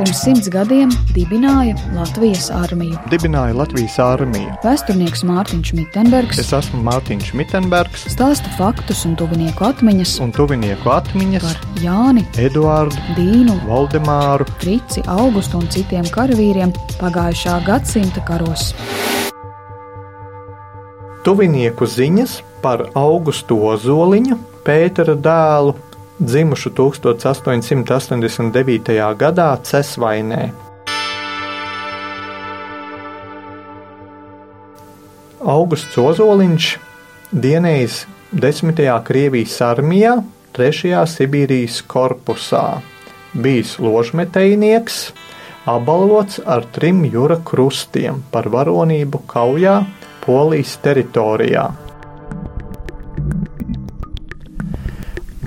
Pirms simts gadiem dibināja Latvijas armiju. Dibināja Latvijas armiju. Vēsturnieks Mārtiņš Mitenbergs Es esmu Mārtiņš Mitenbergs stāsta faktus un tuvinieku atmiņas un tuvinieku atmiņas par Jāni, Eduārdu, Dīnu, Valdemāru, Frici, Augustu un citiem karavīriem pagājušā gadsimta karos. tuvinieku ziņas par Augustu Ozoliņu, Pētera dēlu, dzimušu 1889. gadā Cesvainē. Augusts Ozoliņš dienējis 10. Krievijas armijā, 3. Sibīrijas korpusā, bijis ložmetējnieks, apbalvots ar trim jūra krustiem par varonību kaujā Polijas teritorijā.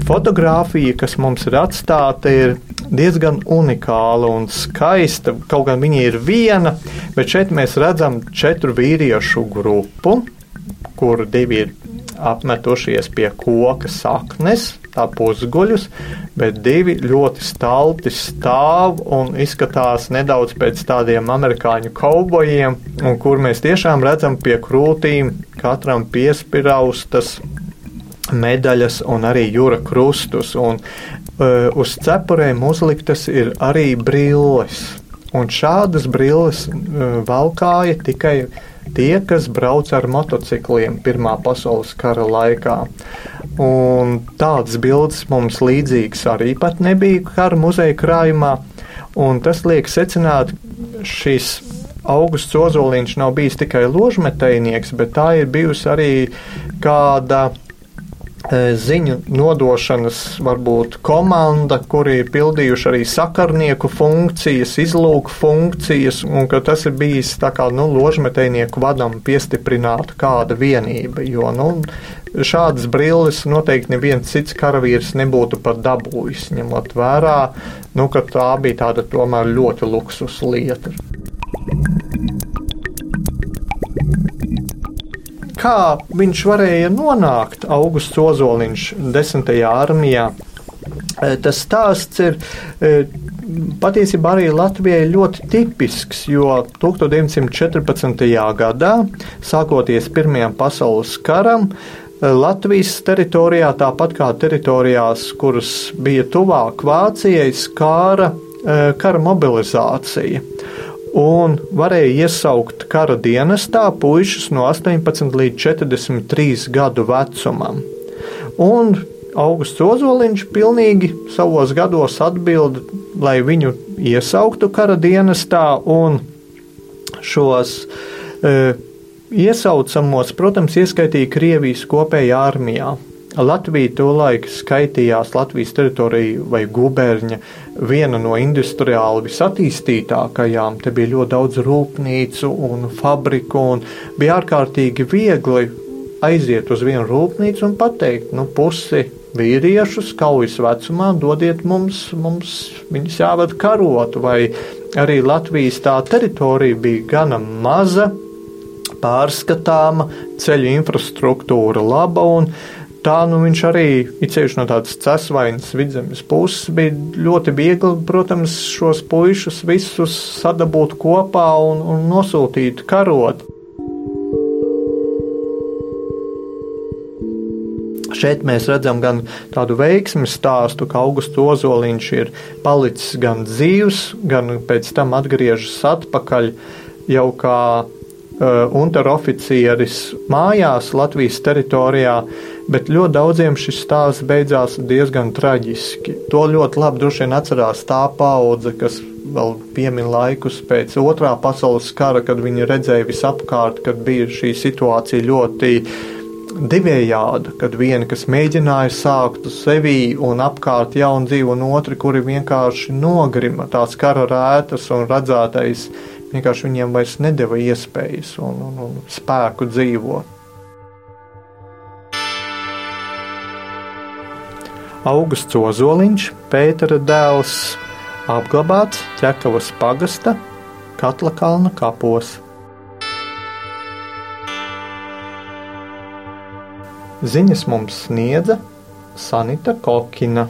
Fotogrāfija, kas mums ir atstāta, ir diezgan unikāla un skaista. Kaut gan viņa ir viena, bet šeit mēs redzam četru vīriešu grupu, kur divi ir apmetušies pie koka saknes, tā pusguļus, bet divi ļoti stalti stāv un izskatās nedaudz pēc tādiem amerikāņu kaubojiem, kur mēs tiešām redzam pie krūtīm katram piespiraustas medaļas un arī jūra krustus. Un, uh, uz cepurēm uzliktas ir arī brilles. Un šādas brilles uh, valkāja tikai tie, kas brauc ar motocikliem Pirmā pasaules kara laikā. Un tādas bildes mums līdzīgas arī pat nebija kara muzeja krājumā. Un tas liek secināt, šis Augusts Ozoliņš nav bijis tikai ložmetējnieks, bet tā ir bijusi arī kāda ziņu nodošanas, varbūt komanda, kuri ir pildījuši arī sakarnieku funkcijas, izlūku funkcijas, un ka tas ir bijis tā kā nu, ložmetējnieku vadam piestiprināta kāda vienība. Jo nu, šādas brilles noteikti neviens cits karavīrs nebūtu pat dabūjis, ņemot vērā, nu, ka tā bija tāda tomēr ļoti luksus lieta. Kā viņš varēja nonākt Augusts Ozoliņš 10. armijā? E, Tas stāsts ir e, patiesībā arī Latvijai ļoti tipisks, jo 1914. gadā, sākoties Pirmajam pasaules karam, e, Latvijas teritorijā, tāpat kā teritorijās, kuras bija tuvāk Vācijai, skāra kara mobilizācija un varēja iesaukt kara dienestā puikas no 18 līdz 43 gadu vecumam. Un Augusts Ozoliņš pilnīgi savos gados atbild, lai viņu iesauktu kara dienestā un šos e, iesaucamos, protams, ieskaitīja Krievijas kopējā armijā. Latvija tolaik skaitījās Latvijas teritorija vai guberņa viena no industriāli visattīstītākajām. Te bija ļoti daudz rūpnīcu un fabriku, un bija ārkārtīgi viegli aiziet uz vienu rūpnīcu un pateikt, nu, pusi vīriešus kaujas vecumā dodiet mums, mums viņus jāved karot, vai arī Latvijas tā teritorija bija gana maza, pārskatāma, ceļu infrastruktūra laba un tā nu viņš arī, ceļš no tādas cesvainas vidzemes puses, bija ļoti viegli, protams, šos puišus visus sadabūt kopā un, un nosūtīt karot. Šeit mēs redzam gan tādu veiksmu stāstu, ka Augusts Ozoliņš ir palicis gan dzīvs, gan pēc tam atgriežas atpakaļ jau kā uh, unteroficieris mājās Latvijas teritorijā, bet ļoti daudziem šis stāsts beidzās diezgan traģiski. To ļoti labi droši vien atcerās tā paudze, kas vēl piemin laikus pēc otrā pasaules kara, kad viņi redzēja visapkārt, kad bija šī situācija ļoti divējāda, kad viena, kas mēģināja sākt sevī un apkārt jaunu dzīvi, un otri, kuri vienkārši nogrima tās kara rētas un redzētais, vienkārši viņiem vairs nedeva iespējas un, un, un spēku dzīvot. Augusts Ozoliņš, Pētera dēls, apglabāts Ķekavas pagasta Katla kalna kapos. Ziņas mums sniedza Sanita Kokina.